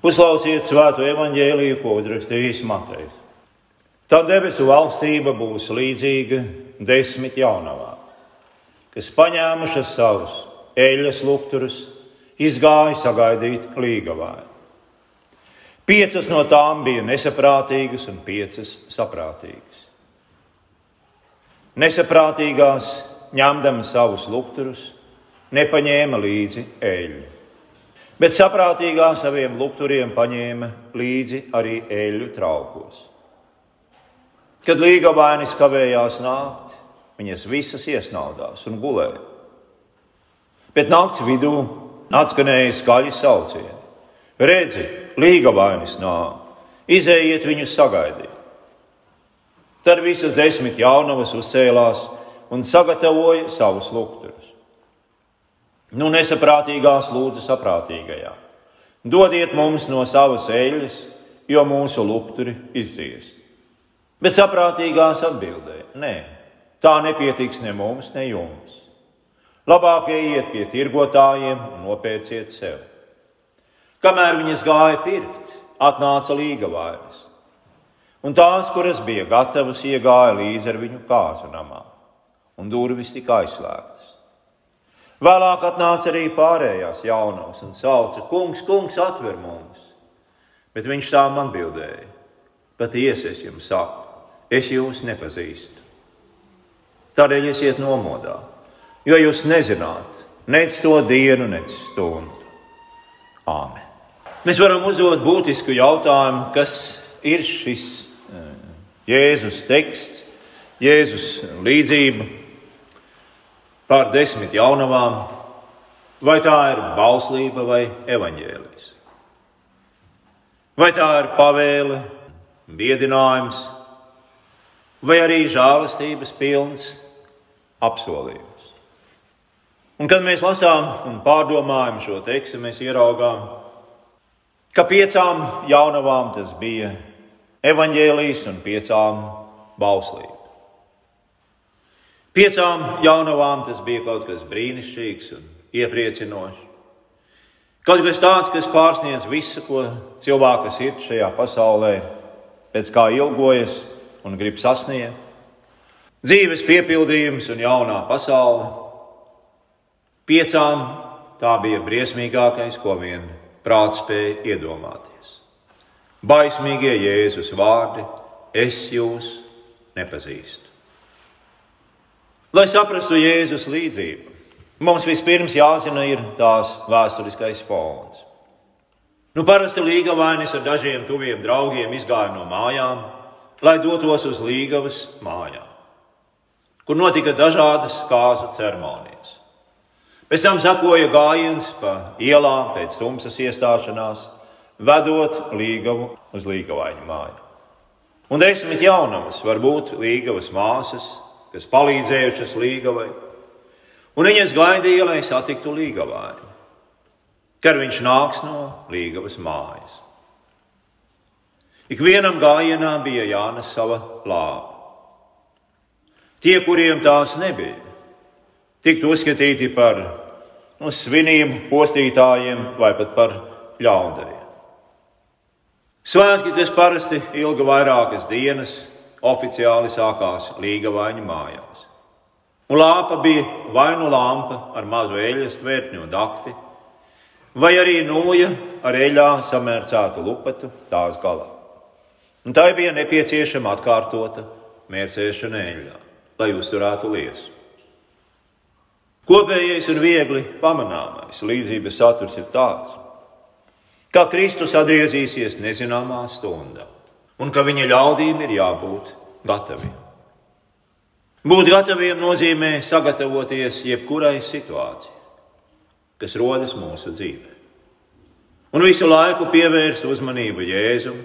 Uzklausiet svēto evaņģēliju, ko uzrakstījis Matejs. Tā debesu valstība būs līdzīga desmit jaunavām, kas paņēmušas savus eļļas lukturus, izgāja sagaidīt līgavāju. Piecas no tām bija nesaprātīgas un piecas saprātīgas. Nesaprātīgās, ņemdamas savus lukturus, nepaņēma līdzi eļļu, bet saprātīgā saviem lukturiem paņēma līdzi arī eļļu traukos. Kad līga vainis kavējās nākt, viņas visas iesnaudās un gulēja. Bet nakts vidū atskanēja skaļi saucieni. Redzi, līga vainis nāk, izējiet viņus sagaidīt. Tad visas desmit jaunavas uzcēlās un sagatavoja savus lukturus. Nu, nesaprātīgās lūdza saprātīgajā. Dodiet mums no savas eļļas, jo mūsu lukturi izdzies. Bet saprātīgās atbildēja: Nē, tā nepietiks ne mums, ne jums. Labāk ejiet pie tirgotājiem un nopērciet sev. Kamēr viņas gāja pirkt, atnāca līga vairs un tās, kuras bija gatavas, iegāja līdzi ar viņu kāzu namā, un durvis tika aizslēgtas. Vēlāk atnāca arī pārējās jaunās un sauca: Kungs, kungs, atver mums! Bet viņš tām atbildēja: Patiesi es jums saku, es jūs nepazīstu. Tādēļ esiet nomodā, jo jūs nezināt nec to dienu, nec stundu. Āmen! Mēs varam uzdot būtisku jautājumu, kas ir šis Jēzus teksts, Jēzus līdzība pār desmit jaunavām, vai tā ir bauslība vai evaņģēlijs. Vai tā ir pavēle, biedinājums, vai arī žēlastības pilns apsolījums. Un kad mēs lasām un pārdomājam šo tekstu, mēs ieraugām, ka piecām jaunavām tas bija evaņģēlijas un piecām bauslību. Piecām jaunavām tas bija kaut kas brīnišķīgs un iepriecinošs. Kaut kas tāds, kas pārsniedz visu, ko cilvēka sirds šajā pasaulē pēc kā ilgojas un grib sasniegt. Dzīves piepildījums un jaunā pasaule. Piecām tā bija briesmīgākais, ko vien prāts spēja iedomāties. Baismīgie Jēzus vārdi - es jūs nepazīstu. Lai saprastu Jēzus līdzību, mums vispirms jāzina ir tās vēsturiskais fons. Nu, parasti līgavainis ar dažiem tuviem draugiem izgāja no mājām, lai dotos uz līgavas mājām, kur notika dažādas kāzu ceremonijas. Pēc tam sakoja gājiens pa ielām pēc tumsas iestāšanās, vedot līgavu uz līgavaiņu māju. Un desmit jaunavas var būt līgavas māsas, kas palīdzējušas līgavai, un viņas gaidīja, lai satiktu līgavāju, kad viņš nāks no līgavas mājas. Ikvienam gājienā bija jānes sava lāpa. Tie, kuriem tās nebija, tiktu uzskatīti par nu, svinību postītājiem vai pat par ļaundariem. Svētki, kas parasti ilga vairākas dienas, oficiāli sākās Līgavaņu mājās. Un lāpa bija vai nu lampa ar mazu eļļas tvērtni un dakti, vai arī nūja ar eļļā samērcētu lupatu tās galā. Un tai bija nepieciešama atkārtota mērcēšana eļļā, lai uzturētu liesu. Kopējais un viegli pamanāmais līdzības saturs ir tāds, ka Kristus atgriezīsies nezināmā stundā un ka viņa ļaudīm ir jābūt gataviem. Būt gataviem nozīmē sagatavoties jebkurai situācijai, kas rodas mūsu dzīvē. Un visu laiku pievērst uzmanību Jēzum,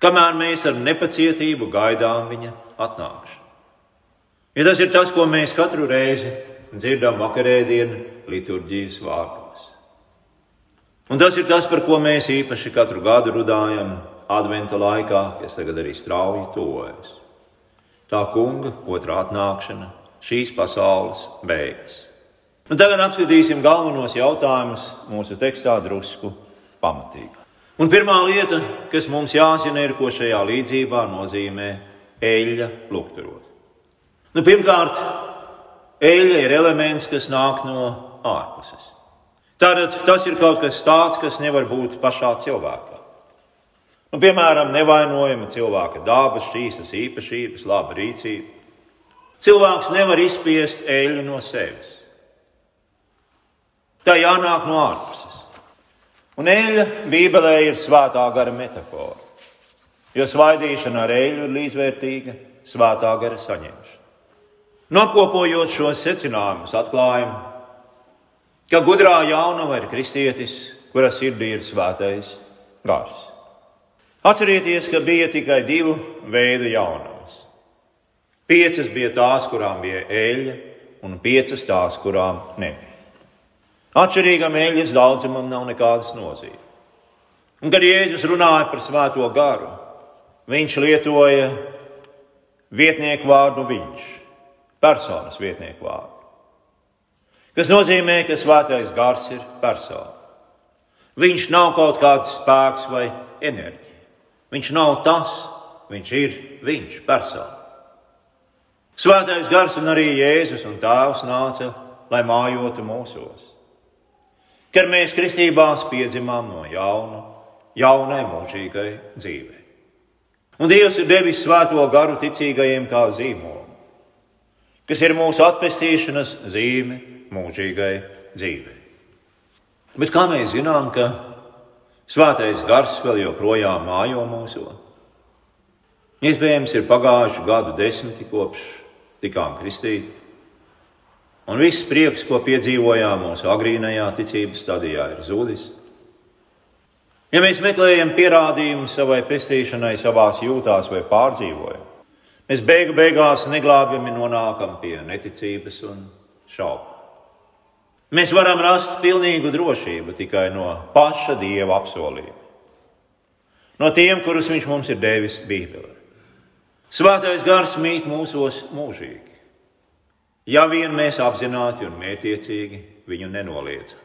kamēr mēs ar nepacietību gaidām viņa atnākšanu. Ja tas ir tas, ko mēs katru reizi dzirdam vakarēdienu liturģijas vārdā. Un tas ir tas, par ko mēs īpaši katru gadu runājam Adventa laikā, kas tagad arī strauji tuvojas. Tā kunga otrā atnākšana, šīs pasaules beigas. Un tagad apskatīsim galvenos jautājumus mūsu tekstā drusku pamatīgi. Un pirmā lieta, kas mums jāzina, ir, ko šajā līdzībā nozīmē eļļa lukturot. Nu, pirmkārt, eļļa ir elements, kas nāk no ārpuses. Tātad tas ir kaut kas tāds, kas nevar būt pašā cilvēkā. Nu, piemēram, nevainojama cilvēka dabas, šīs īpašības, laba rīcība. Cilvēks nevar izspiest eļļu no sevis. Tā jānāk no ārpuses. Un eļļa Bībelē ir svētā gara metāfora. Jo svaidīšana ar eļļu ir līdzvērtīga svētā gara saņemšana. Nopkopojot šos secinājumus, atklājam, ka gudrā jaunava ir kristietis, kura sirdī ir svētais gars. Atcerieties, ka bija tikai divu veidu jaunavas. Piecas bija tās, kurām bija eļļa, un piecas tās, kurām nebija. Atšķirīgam eļļas daudzumam nav nekādas nozīmes. Un, kad Jēzus runāja par svēto garu, viņš lietoja vietnieku vārdu viņš, personas vietnieku vārdu. Tas nozīmē, ka svētais gars ir persona. Viņš nav kaut kāds spēks vai enerģija. Viņš nav tas, viņš ir viņš, persona. Svētais gars un arī Jēzus un Tēvs nāca, lai mājotu mūsos kad mēs kristībās piedzimām no jauna, jaunai mūžīgai dzīvei. Un Dievs ir devis svēto garu ticīgajiem kā zīmolu, kas ir mūsu atpestīšanas zīme mūžīgai dzīvei. Bet kā mēs zinām, ka svētais gars vēl joprojām mājo mūsos? Iespējams, ir pagājuši gadu desmiti kopš tikām kristīti. Un viss prieks, ko piedzīvojām mūsu agrīnajā ticības stadijā, ir zudis. Ja mēs meklējam pierādījumu savai pestīšanai, savās jūtās vai pārdzīvojam, mēs beigu beigās neglābjami nonākam pie neticības un šaubu. Mēs varam rast pilnīgu drošību tikai no paša Dieva apsolījuma. No tiem, kurus Viņš mums ir devis Bībelē. Svētais gars mīt mūsos mūžīgi. Ja vien mēs apzināti un mētiecīgi viņu nenoliedzam.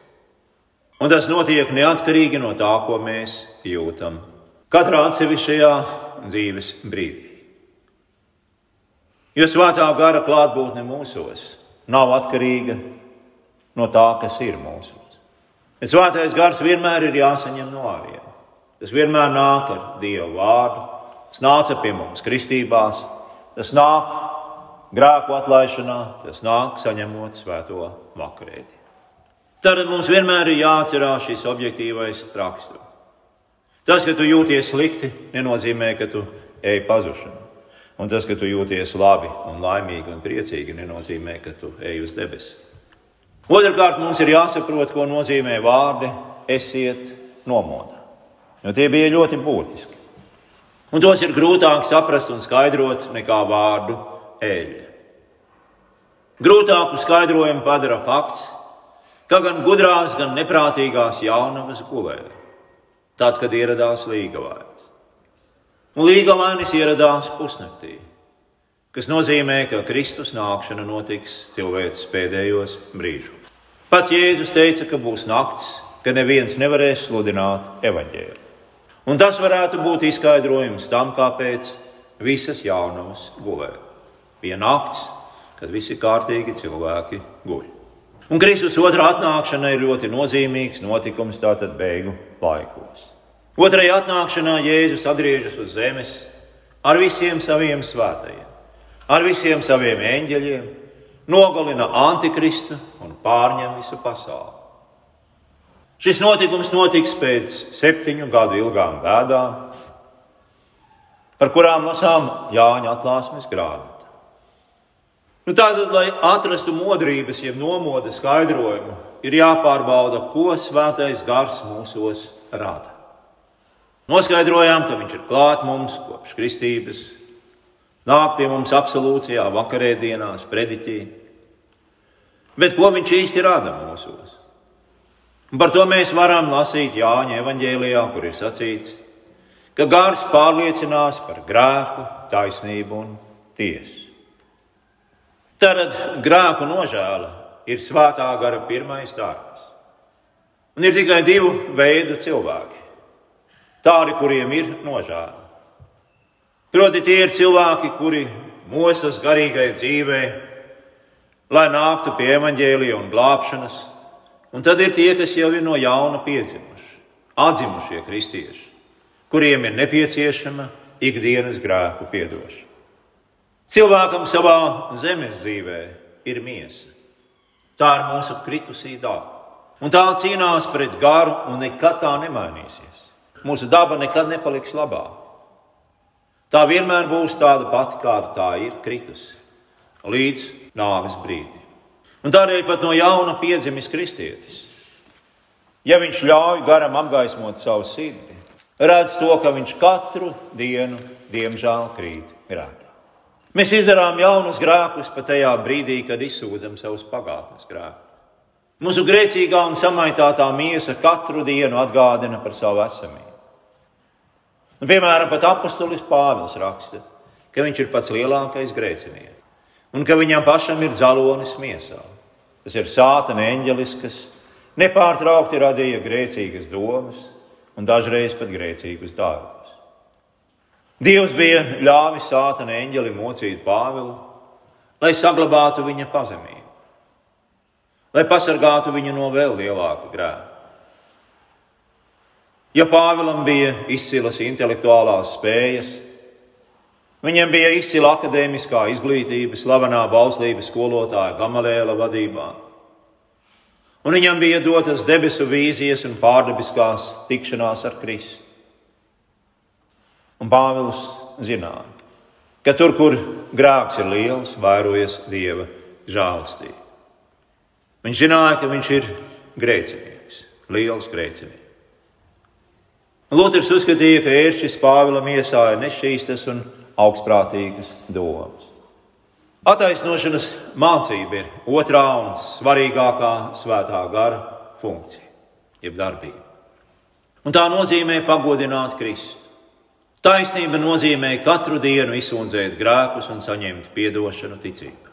Un tas notiek neatkarīgi no tā, ko mēs jūtam katrā atsevišķajā dzīves brīdī. Jo svētā gara klātbūtne mūsos nav atkarīga no tā, kas ir. Bet svētais gars vienmēr ir jāsaņem no āriem. Tas vienmēr nāk ar Dieva vārdu, tas nāca pie mums kristībās, tas nāk grēku atlaišanā, tas nāk saņemot svēto vakarēdi. Tad mums vienmēr ir jāatcerās šis objektīvais raksturs. Tas, ka tu jūties slikti, nenozīmē, ka tu ej pazušanu. Un tas, ka tu jūties labi un laimīgi un priecīgi, nenozīmē, ka tu ej uz debesīm. Otrakārt, mums ir jāsaprot, ko nozīmē vārdi esiet nomodā. Jo tie bija ļoti būtiski. Un tos ir grūtāk saprast un skaidrot nekā vārdu eļļa. Grūtāku skaidrojumu padara fakts, ka gan gudrās, gan neprātīgās jaunavas gulēja, tad, kad ieradās līgavainis. Un līgavainis ieradās pusnaktī, kas nozīmē, ka Kristus nākšana notiks cilvēces pēdējos brīžos. Pats Jēzus teica, ka būs naktis, ka neviens nevarēs sludināt evaņģēlu. Un tas varētu būt izskaidrojums tam, kāpēc visas jaunavas gulēja. Bija naktis, kad visi kārtīgi cilvēki guļ. Un Kristus otrā atnākšana ir ļoti nozīmīgs notikums tātad beigu laikos. Otrajā atnākšanā Jēzus atgriežas uz zemes ar visiem saviem svētajiem, ar visiem saviem eņģeļiem, nogalina antikristu un pārņem visu pasauli. Šis notikums notiks pēc septiņu gadu ilgām bēdām, par kurām lasām Jāņa atklāsmes grāmatā. Nu, tātad, lai atrastu modrības, jeb nomoda skaidrojumu, ir jāpārbauda, ko svētais gars mūsos rada. Noskaidrojām, ka viņš ir klāt mums kopš kristības, nāk pie mums absolūcijā, vakarēdienās, prediķī. Bet ko viņš īsti rada mūsos? Par to mēs varam lasīt Jāņa evanģēlijā, kur ir sacīts, ka gars pārliecinās par grēku, taisnību un tiesu. Tad grēku nožēla ir svētā gara pirmais darbs. Un ir tikai divu veidu cilvēki. Tādi, kuriem ir nožēla. Proti, tie ir cilvēki, kuri mostas garīgai dzīvei, lai nāktu pie evaņģēlija un glābšanas, un tad ir tie, kas jau ir no jauna piedzimuši, atzimušie kristieši, kuriem ir nepieciešama ikdienas grēku piedošana. Cilvēkam savā zemes dzīvē ir miesa. Tā ir mūsu kritusī daba. Un tā cīnās pret garu un nekad tā nemainīsies. Mūsu daba nekad nepaliks labā. Tā vienmēr būs tāda pati, kāda tā ir kritusi, līdz nāves brīdim. Un tādēļ pat no jauna piedzimis kristietis. Ja viņš ļauj garam apgaismot savu sirdi, redz to, ka viņš katru dienu, diemžēl, krīt grēkā. Mēs izdarām jaunus grēkus pat tajā brīdī, kad izsūdzam savus pagātnes grēkus. Mūsu grēcīgā un samaitātā miesa katru dienu atgādina par savu esamību. Un, piemēram, pat apustulis Pāvils raksta, ka viņš ir pats lielākais grēcinieks un ka viņam pašam ir dzalonis miesā. Tas ir sātana eņģelis, kas nepārtraukti radīja grēcīgas domas un dažreiz pat grēcīgus darbus. Dievs bija ļāvis sātana eņģeli mocīt Pāvilu, lai saglabātu viņa pazemību lai pasargātu viņu no vēl lielāka grēka. Ja Pāvilam bija izcilas intelektuālās spējas, viņam bija izcila akadēmiskā izglītība, slavenā bauslības skolotāja Gamalēla vadībā, un viņam bija dotas debesu vīzijas un pārdabiskās tikšanās ar Kristu. Un Pāvils zināja, ka tur, kur grēks ir liels, vairojas Dieva žēlastība. Viņš zināja, ka viņš ir grēcinieks, liels grēcinieks. Luters uzskatīja, ka ērčis Pāvilam iesāja nešķīstas un augstprātīgas domas. Attaisnošanas mācība ir otrā un svarīgākā svētā gara funkcija, jeb darbība. Un tā nozīmē pagodināt Kristu. Taisnība nozīmē katru dienu izsūdzēt grēkus un saņemt atdošanu ticībā.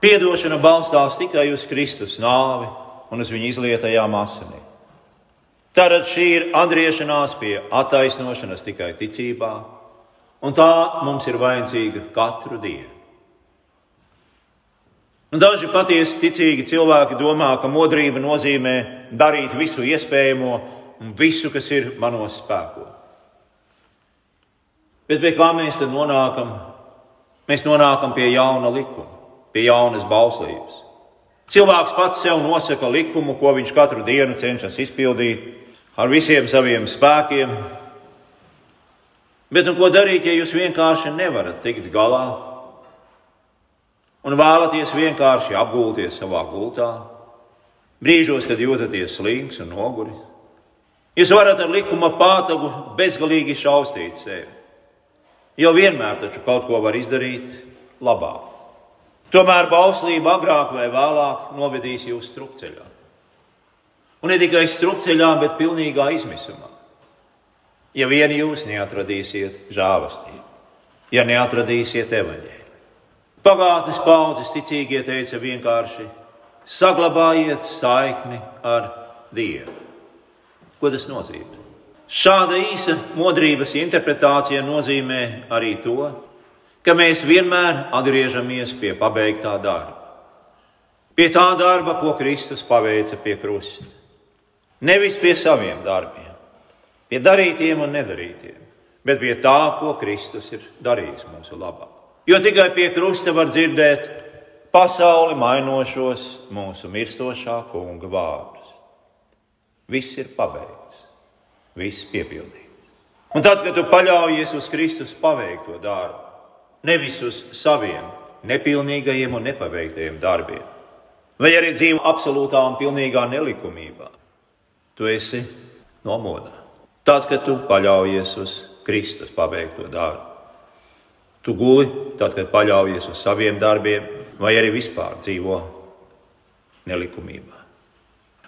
Piedošana balstās tikai uz Kristus nāvi un uz viņa izlietajām asinīm. Tātad šī ir atgriešanās pie attaisnošanas tikai ticībā, un tā mums ir vajadzīga katru dienu. Un daži patiesi ticīgi cilvēki domā, ka modrība nozīmē darīt visu iespējamo un visu, kas ir manos spēkos. Bet pie kā mēs tad nonākam? Mēs nonākam pie jauna likuma pie jaunas bauslības. Cilvēks pats sev nosaka likumu, ko viņš katru dienu cenšas izpildīt ar visiem saviem spēkiem. Bet nu, ko darīt, ja jūs vienkārši nevarat tikt galā un vēlaties vienkārši apgulties savā gultā, brīžos, kad jūtaties slings un noguris? Jūs varat ar likuma pātagu bezgalīgi šaustīt sevi, jo vienmēr taču kaut ko var izdarīt labāk. Tomēr bauslība agrāk vai vēlāk novedīs jūs strupceļā. Un ne tikai strupceļā, bet pilnīgā izmisumā. Ja vien jūs neatradīsiet žāvastību, ja neatradīsiet evaņģēli. Pagātnes paudzes ticīgie teica vienkārši: saglabājiet saikni ar Dievu. Ko tas nozīmē? Šāda īsa modrības interpretācija nozīmē arī to, ka mēs vienmēr atgriežamies pie pabeigtā darba. Pie tā darba, ko Kristus paveica pie krusta. Nevis pie saviem darbiem, pie darītiem un nedarītiem, bet pie tā, ko Kristus ir darījis mūsu labā. Jo tikai pie krusta var dzirdēt pasauli mainošos mūsu mirstošā kunga vārdus. Viss ir pabeigts, viss piepildīts. Un tad, kad tu paļaujies uz Kristus paveikto darbu, nevis uz saviem nepilnīgajiem un nepaveiktajiem darbiem, vai arī dzīvo absolūtā un pilnīgā nelikumībā. Tu esi nomodā. Tad, kad tu paļaujies uz Kristus pabeigto darbu, tu guli, tad, kad paļaujies uz saviem darbiem, vai arī vispār dzīvo nelikumībā.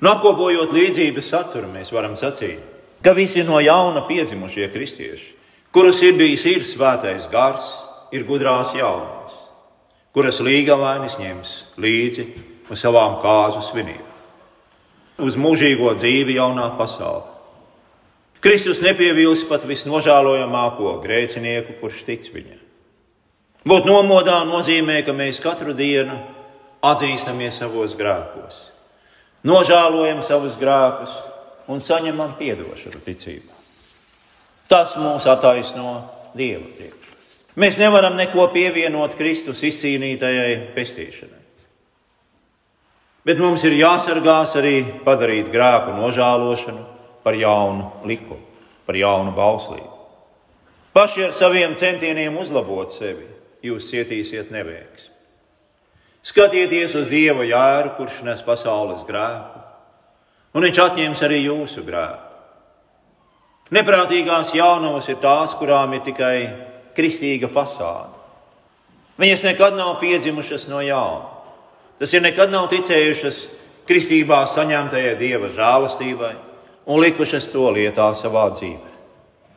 Nu, apkopojot līdzības saturu, mēs varam sacīt, ka visi no jauna piedzimušie kristieši, kuru sirdīs ir svētais gars, ir gudrās jaunas, kuras līgavainis ņems līdzi uz savām kāzu svinībām, uz mūžīgo dzīvi jaunā pasaulē. Kristus nepievils pat visnožēlojamāko grēcinieku, kurš tic viņam. Būt nomodā nozīmē, ka mēs katru dienu atzīstamies savos grēkos, nožēlojam savus grēkus un saņemam atdošanu ticībā. Tas mūs attaisno Dieva priekšā. Mēs nevaram neko pievienot Kristus izcīnītajai pestīšanai. Bet mums ir jāsargās arī padarīt grēku nožēlošanu par jaunu likumu, par jaunu bauslību. Paši ar saviem centieniem uzlabot sevi, jūs cietīsiet neveiksmi. Skatieties uz Dieva jēru, kurš nes pasaules grēku, un Viņš atņems arī jūsu grēku. Neprātīgās jaunavas ir tās, kurām ir tikai kristīga fasāde. Viņas nekad nav piedzimušas no jauna. Tas ir nekad nav ticējušas kristībā saņemtajai dieva žēlastībai un likušas to lietā savā dzīvē.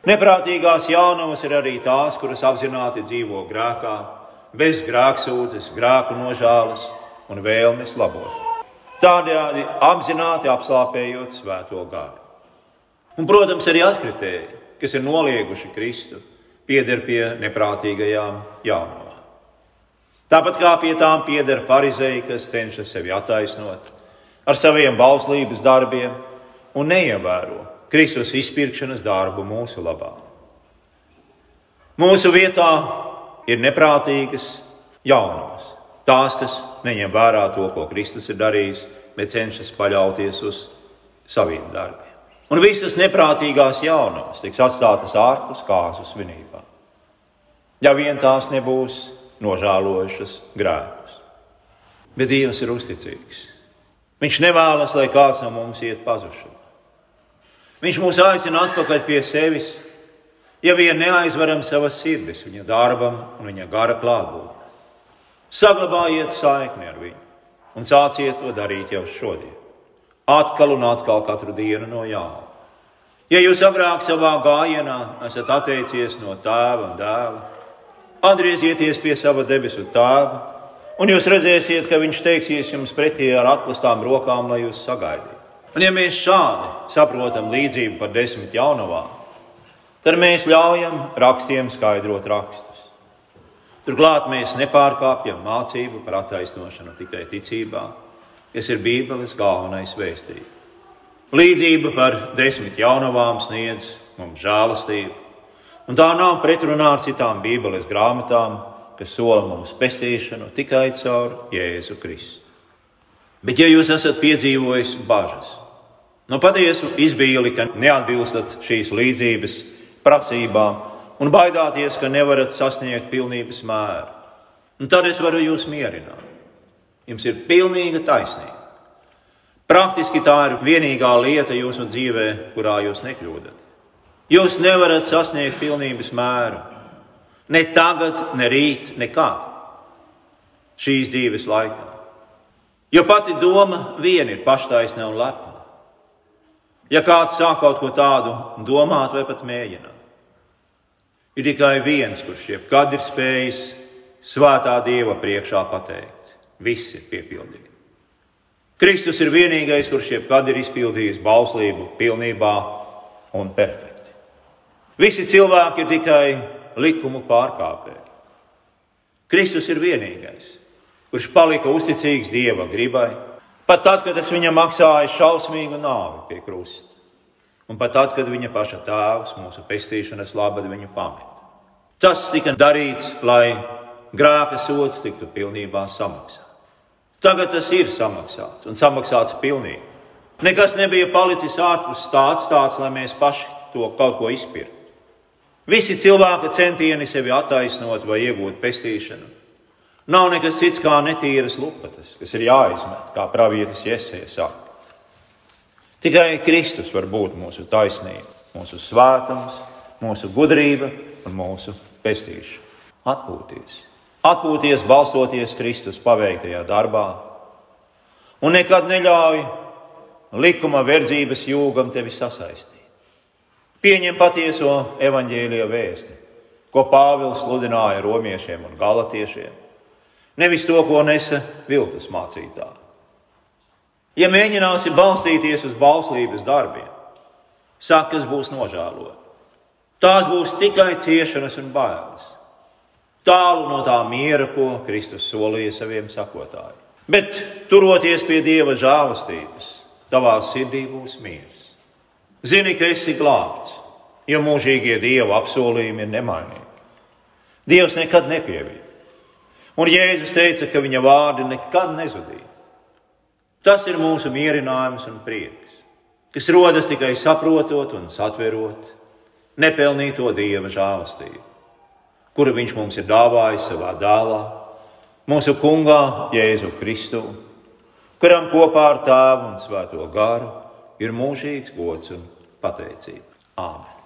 Neprātīgās jaunavas ir arī tās, kuras apzināti dzīvo grēkā, bez grēksūdzes, grēku nožāles un vēlmes labot. Tādējādi apzināti apslāpējot svēto gāru. Un, protams, arī atkritēji, kas ir nolieguši Kristu, pieder pie neprātīgajām jaunavām. Tāpat kā pie tām pieder farizēji, kas cenšas sevi attaisnot ar saviem bauslības darbiem un neievēro Kristus izpirkšanas darbu mūsu labā. Mūsu vietā ir neprātīgas jaunavas, tās, kas neņem vērā to, ko Kristus ir darījis, bet cenšas paļauties uz saviem darbiem. Un visas neprātīgās jaunavas tiks atstātas ārpus kāzu svinībām. Ja vien tās nebūs nožēlojušas grēkus. Bet Dievs ir uzticīgs. Viņš nevēlas, lai kāds no mums iet pazušanā. Viņš mūs aicina atpakaļ pie sevis, ja vien neaizveram savas sirdis viņa darbam un viņa gara klātbūtnē. Saglabājiet saikni ar viņu un sāciet to darīt jau šodien. Atkal un atkal katru dienu no jauna. Ja jūs agrāk savā gājienā esat atteicies no tēva un dēla, Atgriezieties pie sava debesu tēva, un jūs redzēsiet, ka viņš teiksies jums pretī ar atklātām rokām, lai jūs sagaidītu. Un ja mēs šādi saprotam līdzību par desmit jaunavām, tad mēs ļaujam rakstiem skaidrot rakstus. Turklāt mēs nepārkāpjam mācību par attaisnošanu tikai ticībā, kas ir Bībeles galvenais vēstījums. Līdzība par desmit jaunavām sniedz mums žēlastību, Un tā nav pretrunā ar citām Bībeles grāmatām, kas sola mums pestīšanu tikai caur Jēzu Kristu. Bet, ja jūs esat piedzīvojis bažas, no patiesu izbīli, ka neatbilstat šīs līdzības prasībām un baidāties, ka nevarat sasniegt pilnības mēru, tad es varu jūs mierināt. Jums ir pilnīga taisnība. Praktiski tā ir vienīgā lieta jūsu dzīvē, kurā jūs nekļūdat. Jūs nevarat sasniegt pilnības mēru. Ne tagad, ne rīt, nekad. Šīs dzīves laikā. Jo pati doma viena ir paštaisna un lepna. Ja kāds sāk kaut ko tādu domāt vai pat mēģināt, ir tikai viens, kurš jebkad ir spējis svētā dieva priekšā pateikt: viss ir piepildīts. Kristus ir vienīgais, kurš jebkad ir izpildījis bauslību pilnībā un perfekti. Visi cilvēki ir tikai likumu pārkāpēji. Kristus ir vienīgais, kurš palika uzticīgs Dieva gribai, pat tad, kad tas viņam maksāja šausmīgu nāvi pie krusta, un pat tad, kad viņa paša tēvs mūsu pestīšanas labad viņu pamet. Tas tika darīts, lai grēka sots tiktu pilnībā samaksāts. Tagad tas ir samaksāts un samaksāts pilnībā. Nekas nebija palicis ārpus tā atstāts, lai mēs paši to kaut ko izpirktu. Visi cilvēka centieni sevi attaisnot vai iegūt pestīšanu. Nav nekas cits kā netīras lupatas, kas ir jāizmet, kā pravietis Iesēja saka. Tikai Kristus var būt mūsu taisnība, mūsu svētums, mūsu gudrība un mūsu pestīšana. Atpūties, atpūties balstoties Kristus paveiktajā darbā, un nekad neļauj likuma verdzības jūgam tevi sasaistīt. Pieņem patieso evaņģēlīja vēsti, ko Pāvils sludināja romiešiem un galatiešiem, nevis to, ko nesa viltus mācītāji. Ja mēģināsi balstīties uz bauslības darbiem, sakas būs nožēlot. Tās būs tikai ciešanas un bailes. Tālu no tā miera, ko Kristus solīja saviem sakotājiem. Bet turoties pie Dieva žēlastības, tavā sirdī būs miers. Zini, ka esi glābts, jo mūžīgie Dieva apsolījumi ir nemainīgi. Dievs nekad nepievīd. Un Jēzus teica, ka viņa vārdi nekad nezudīs. Tas ir mūsu mierinājums un prieks, kas rodas tikai saprotot un satverot nepelnīto dieva žēlastību, kuru viņš mums ir dāvājis savā dēlā, mūsu kungā Jēzu Kristu, kuram kopā ar tēvu un svēto garu ir mūžīgs gods un pateicība. Āmen!